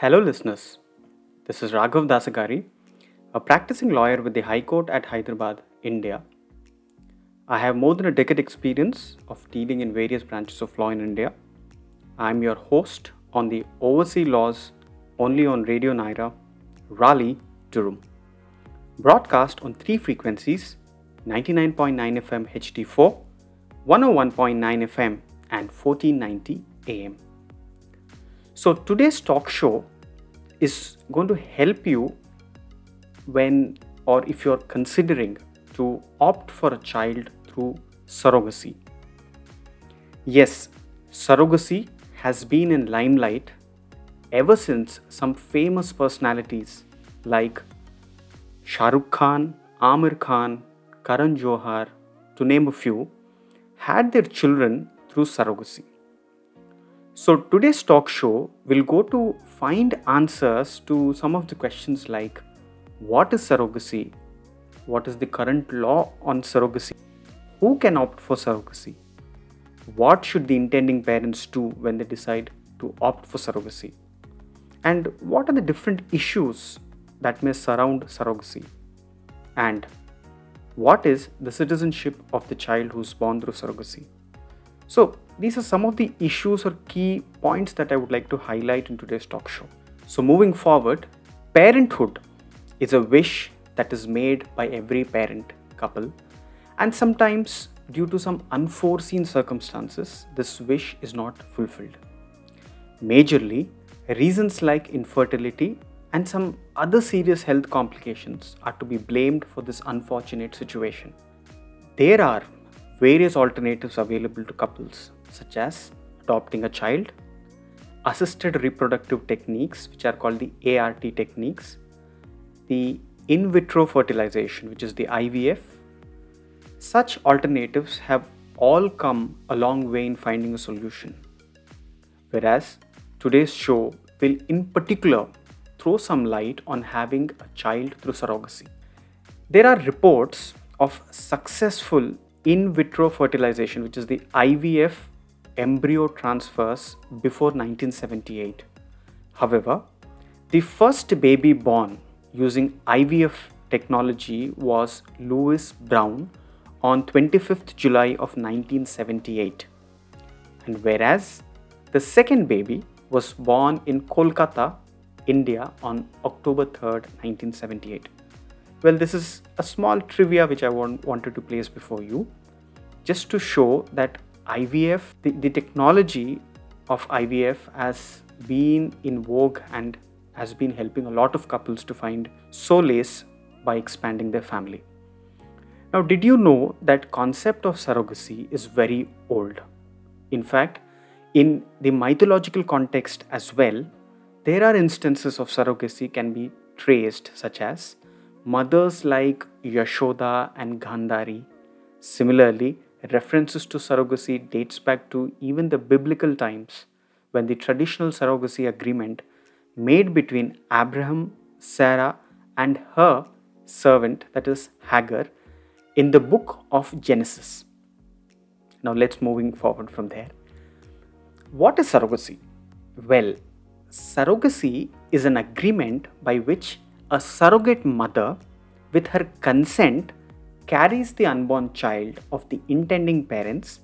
Hello, listeners. This is Raghav Dasagari, a practicing lawyer with the High Court at Hyderabad, India. I have more than a decade experience of dealing in various branches of law in India. I'm your host on the Overseas Laws only on Radio Nyra, Raleigh, Durham. Broadcast on three frequencies 99.9 FM HD4, 101.9 FM, and 1490 AM. So, today's talk show is going to help you when or if you're considering to opt for a child through surrogacy. Yes, surrogacy has been in limelight ever since some famous personalities like Shah Rukh Khan, Aamir Khan, Karan Johar, to name a few, had their children through surrogacy. So, today's talk show will go to find answers to some of the questions like what is surrogacy? What is the current law on surrogacy? Who can opt for surrogacy? What should the intending parents do when they decide to opt for surrogacy? And what are the different issues that may surround surrogacy? And what is the citizenship of the child who's born through surrogacy? So, these are some of the issues or key points that I would like to highlight in today's talk show. So, moving forward, parenthood is a wish that is made by every parent couple, and sometimes, due to some unforeseen circumstances, this wish is not fulfilled. Majorly, reasons like infertility and some other serious health complications are to be blamed for this unfortunate situation. There are various alternatives available to couples, such as adopting a child, assisted reproductive techniques, which are called the ART techniques, the in vitro fertilization, which is the IVF. Such alternatives have all come a long way in finding a solution. Whereas today's show will, in particular, throw some light on having a child through surrogacy. There are reports of successful in vitro fertilization, which is the IVF embryo transfers before 1978. However, the first baby born using IVF technology was Louis Brown on 25th July of 1978. And whereas the second baby was born in Kolkata, India on October 3rd, 1978. Well, this is a small trivia which I want, wanted to place before you just to show that IVF, the, the technology of IVF has been in vogue and has been helping a lot of couples to find solace by expanding their family. Now, did you know that concept of surrogacy is very old? In fact, in the mythological context as well, there are instances of surrogacy can be traced such as mothers like Yashoda and Gandhari. Similarly, references to surrogacy dates back to even the biblical times when the traditional surrogacy agreement made between Abraham, Sarah and her servant that is Hagar in the book of Genesis. Now let's moving forward from there. What is surrogacy? Well, surrogacy is an agreement by which a surrogate mother, with her consent, carries the unborn child of the intending parents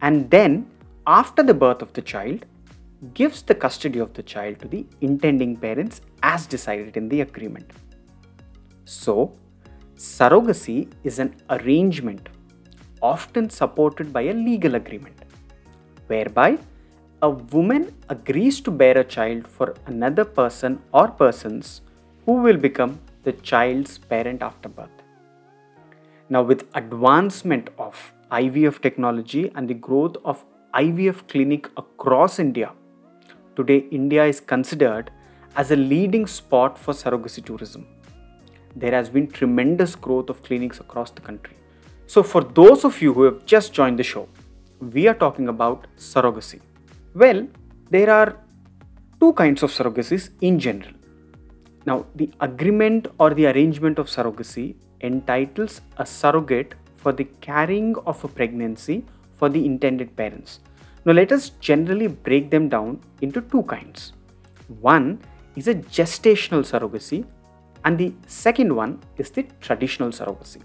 and then, after the birth of the child, gives the custody of the child to the intending parents as decided in the agreement. So, surrogacy is an arrangement often supported by a legal agreement whereby a woman agrees to bear a child for another person or persons who will become the child's parent after birth. Now, with advancement of IVF technology and the growth of IVF clinic across India, today India is considered as a leading spot for surrogacy tourism. There has been tremendous growth of clinics across the country. So, for those of you who have just joined the show, we are talking about surrogacy. Well, there are two kinds of surrogacies in general. Now, the agreement or the arrangement of surrogacy entitles a surrogate for the carrying of a pregnancy for the intended parents. Now, let us generally break them down into two kinds. One is a gestational surrogacy, and the second one is the traditional surrogacy.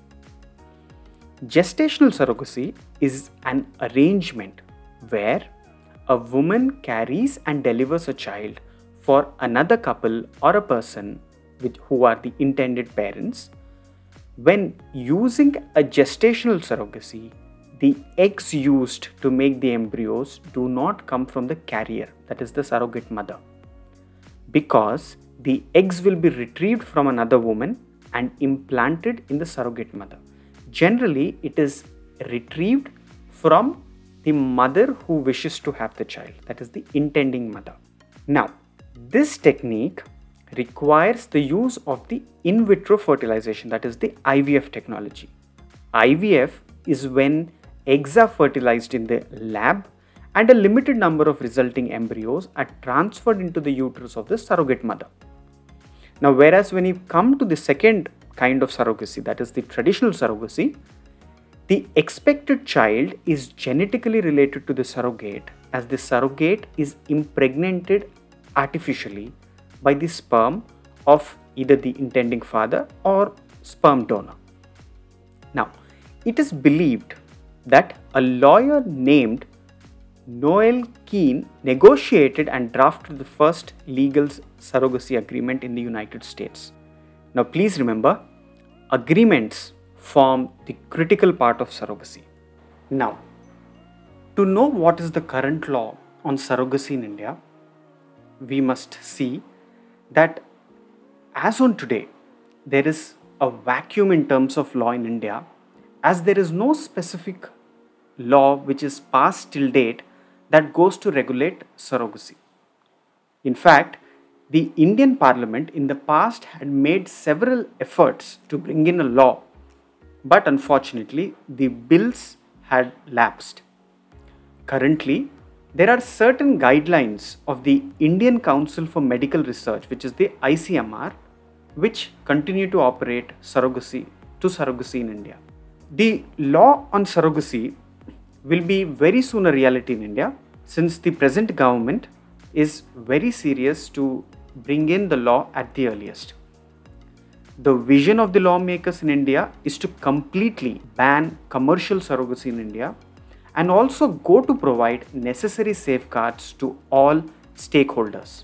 Gestational surrogacy is an arrangement where a woman carries and delivers a child for another couple or a person who are the intended parents. When using a gestational surrogacy, the eggs used to make the embryos do not come from the carrier, that is the surrogate mother, because the eggs will be retrieved from another woman and implanted in the surrogate mother. Generally, it is retrieved from the mother who wishes to have the child, that is the intending mother. Now, this technique requires the use of the in vitro fertilization, that is the IVF technology. IVF is when eggs are fertilized in the lab and a limited number of resulting embryos are transferred into the uterus of the surrogate mother. Now, whereas when you come to the second kind of surrogacy, that is the traditional surrogacy, the expected child is genetically related to the surrogate as the surrogate is impregnated artificially by the sperm of either the intending father or sperm donor. Now, it is believed that a lawyer named Noel Keane negotiated and drafted the first legal surrogacy agreement in the United States. Now, please remember, agreements form the critical part of surrogacy. Now, to know what is the current law on surrogacy in India, we must see that as on today, there is a vacuum in terms of law in India, as there is no specific law which is passed till date that goes to regulate surrogacy. In fact, the Indian Parliament in the past had made several efforts to bring in a law, but unfortunately, the bills had lapsed. Currently, there are certain guidelines of the Indian Council for Medical Research, which is the ICMR, which continue to operate surrogacy to surrogacy in India. The law on surrogacy will be very soon a reality in India since the present government is very serious to bring in the law at the earliest. The vision of the lawmakers in India is to completely ban commercial surrogacy in India and also go to provide necessary safeguards to all stakeholders.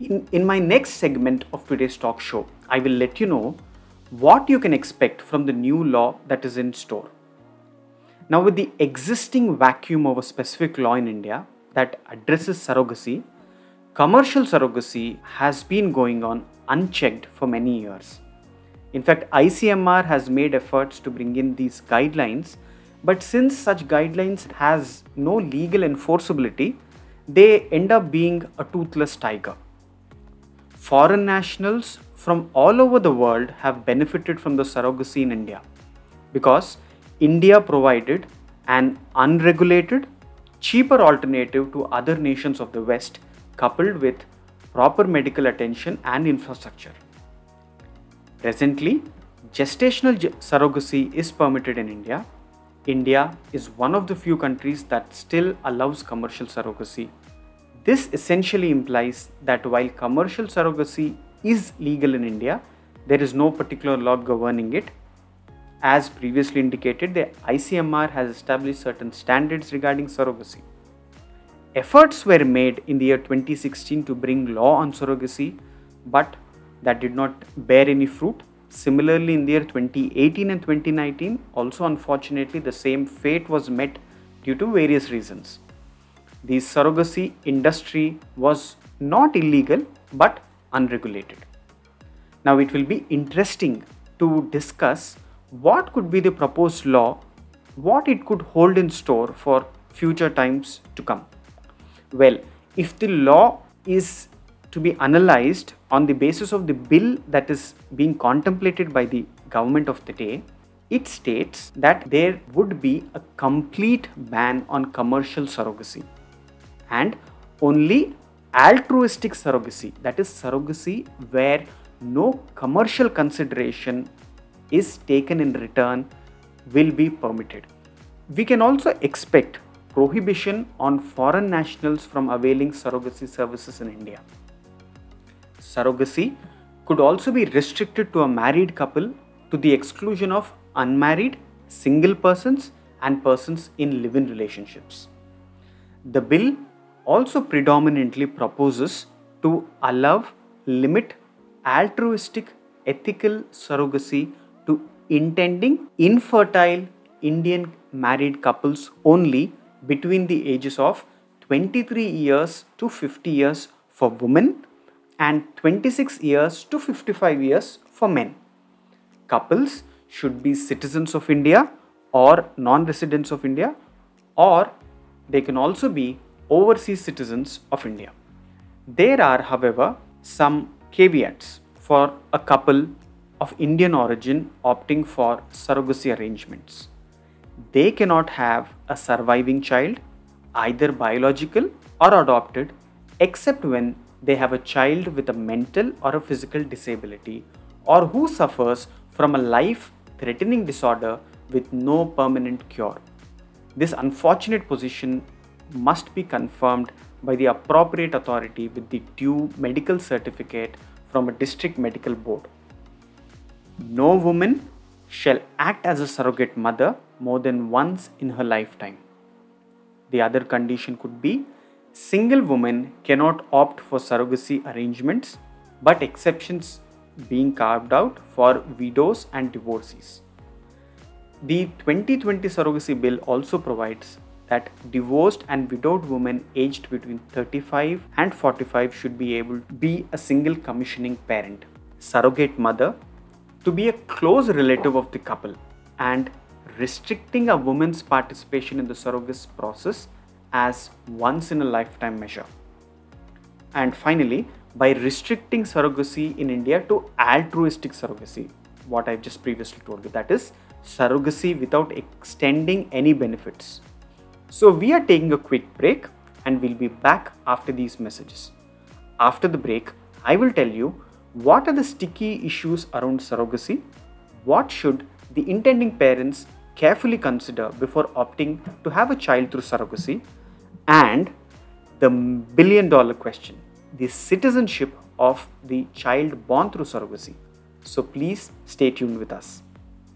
In, in my next segment of today's talk show, I will let you know what you can expect from the new law that is in store. Now, with the existing vacuum of a specific law in India that addresses surrogacy, commercial surrogacy has been going on unchecked for many years. In fact, ICMR has made efforts to bring in these guidelines, but since such guidelines has no legal enforceability, they end up being a toothless tiger. Foreign nationals from all over the world have benefited from the surrogacy in India because India provided an unregulated, cheaper alternative to other nations of the West, coupled with proper medical attention and infrastructure. Presently, gestational surrogacy is permitted in India. India is one of the few countries that still allows commercial surrogacy. This essentially implies that while commercial surrogacy is legal in India, there is no particular law governing it as previously indicated, the ICMR has established certain standards regarding surrogacy. Efforts were made in the year 2016 to bring law on surrogacy, but that did not bear any fruit. Similarly, in the year 2018 and 2019, also unfortunately, the same fate was met due to various reasons. The surrogacy industry was not illegal but unregulated. Now, it will be interesting to discuss what could be the proposed law, what it could hold in store for future times to come. Well, if the law is to be analyzed on the basis of the bill that is being contemplated by the government of the day, it states that there would be a complete ban on commercial surrogacy and only altruistic surrogacy, that is, surrogacy where no commercial consideration is taken in return will be permitted. We can also expect prohibition on foreign nationals from availing surrogacy services in India. Surrogacy could also be restricted to a married couple to the exclusion of unmarried, single persons, and persons in live in relationships. The bill also predominantly proposes to allow, limit altruistic, ethical surrogacy to intending infertile Indian married couples only between the ages of 23 years to 50 years for women and 26 years to 55 years for men. Couples should be citizens of India or non residents of India, or they can also be overseas citizens of India. There are, however, some caveats for a couple of Indian origin opting for surrogacy arrangements. They cannot have a surviving child, either biological or adopted, except when they have a child with a mental or a physical disability or who suffers from a life threatening disorder with no permanent cure. This unfortunate position must be confirmed by the appropriate authority with the due medical certificate from a district medical board. No woman shall act as a surrogate mother more than once in her lifetime. The other condition could be single women cannot opt for surrogacy arrangements, but exceptions being carved out for widows and divorcees. The 2020 surrogacy bill also provides that divorced and widowed women aged between 35 and 45 should be able to be a single commissioning parent, surrogate mother, to be a close relative of the couple, and restricting a woman's participation in the surrogacy process as once in a lifetime measure. And finally, by restricting surrogacy in India to altruistic surrogacy, what I've just previously told you, that is surrogacy without extending any benefits. So, we are taking a quick break and we'll be back after these messages. After the break, I will tell you what are the sticky issues around surrogacy, what should the intending parents carefully consider before opting to have a child through surrogacy, and the billion dollar question the citizenship of the child born through surrogacy. So, please stay tuned with us.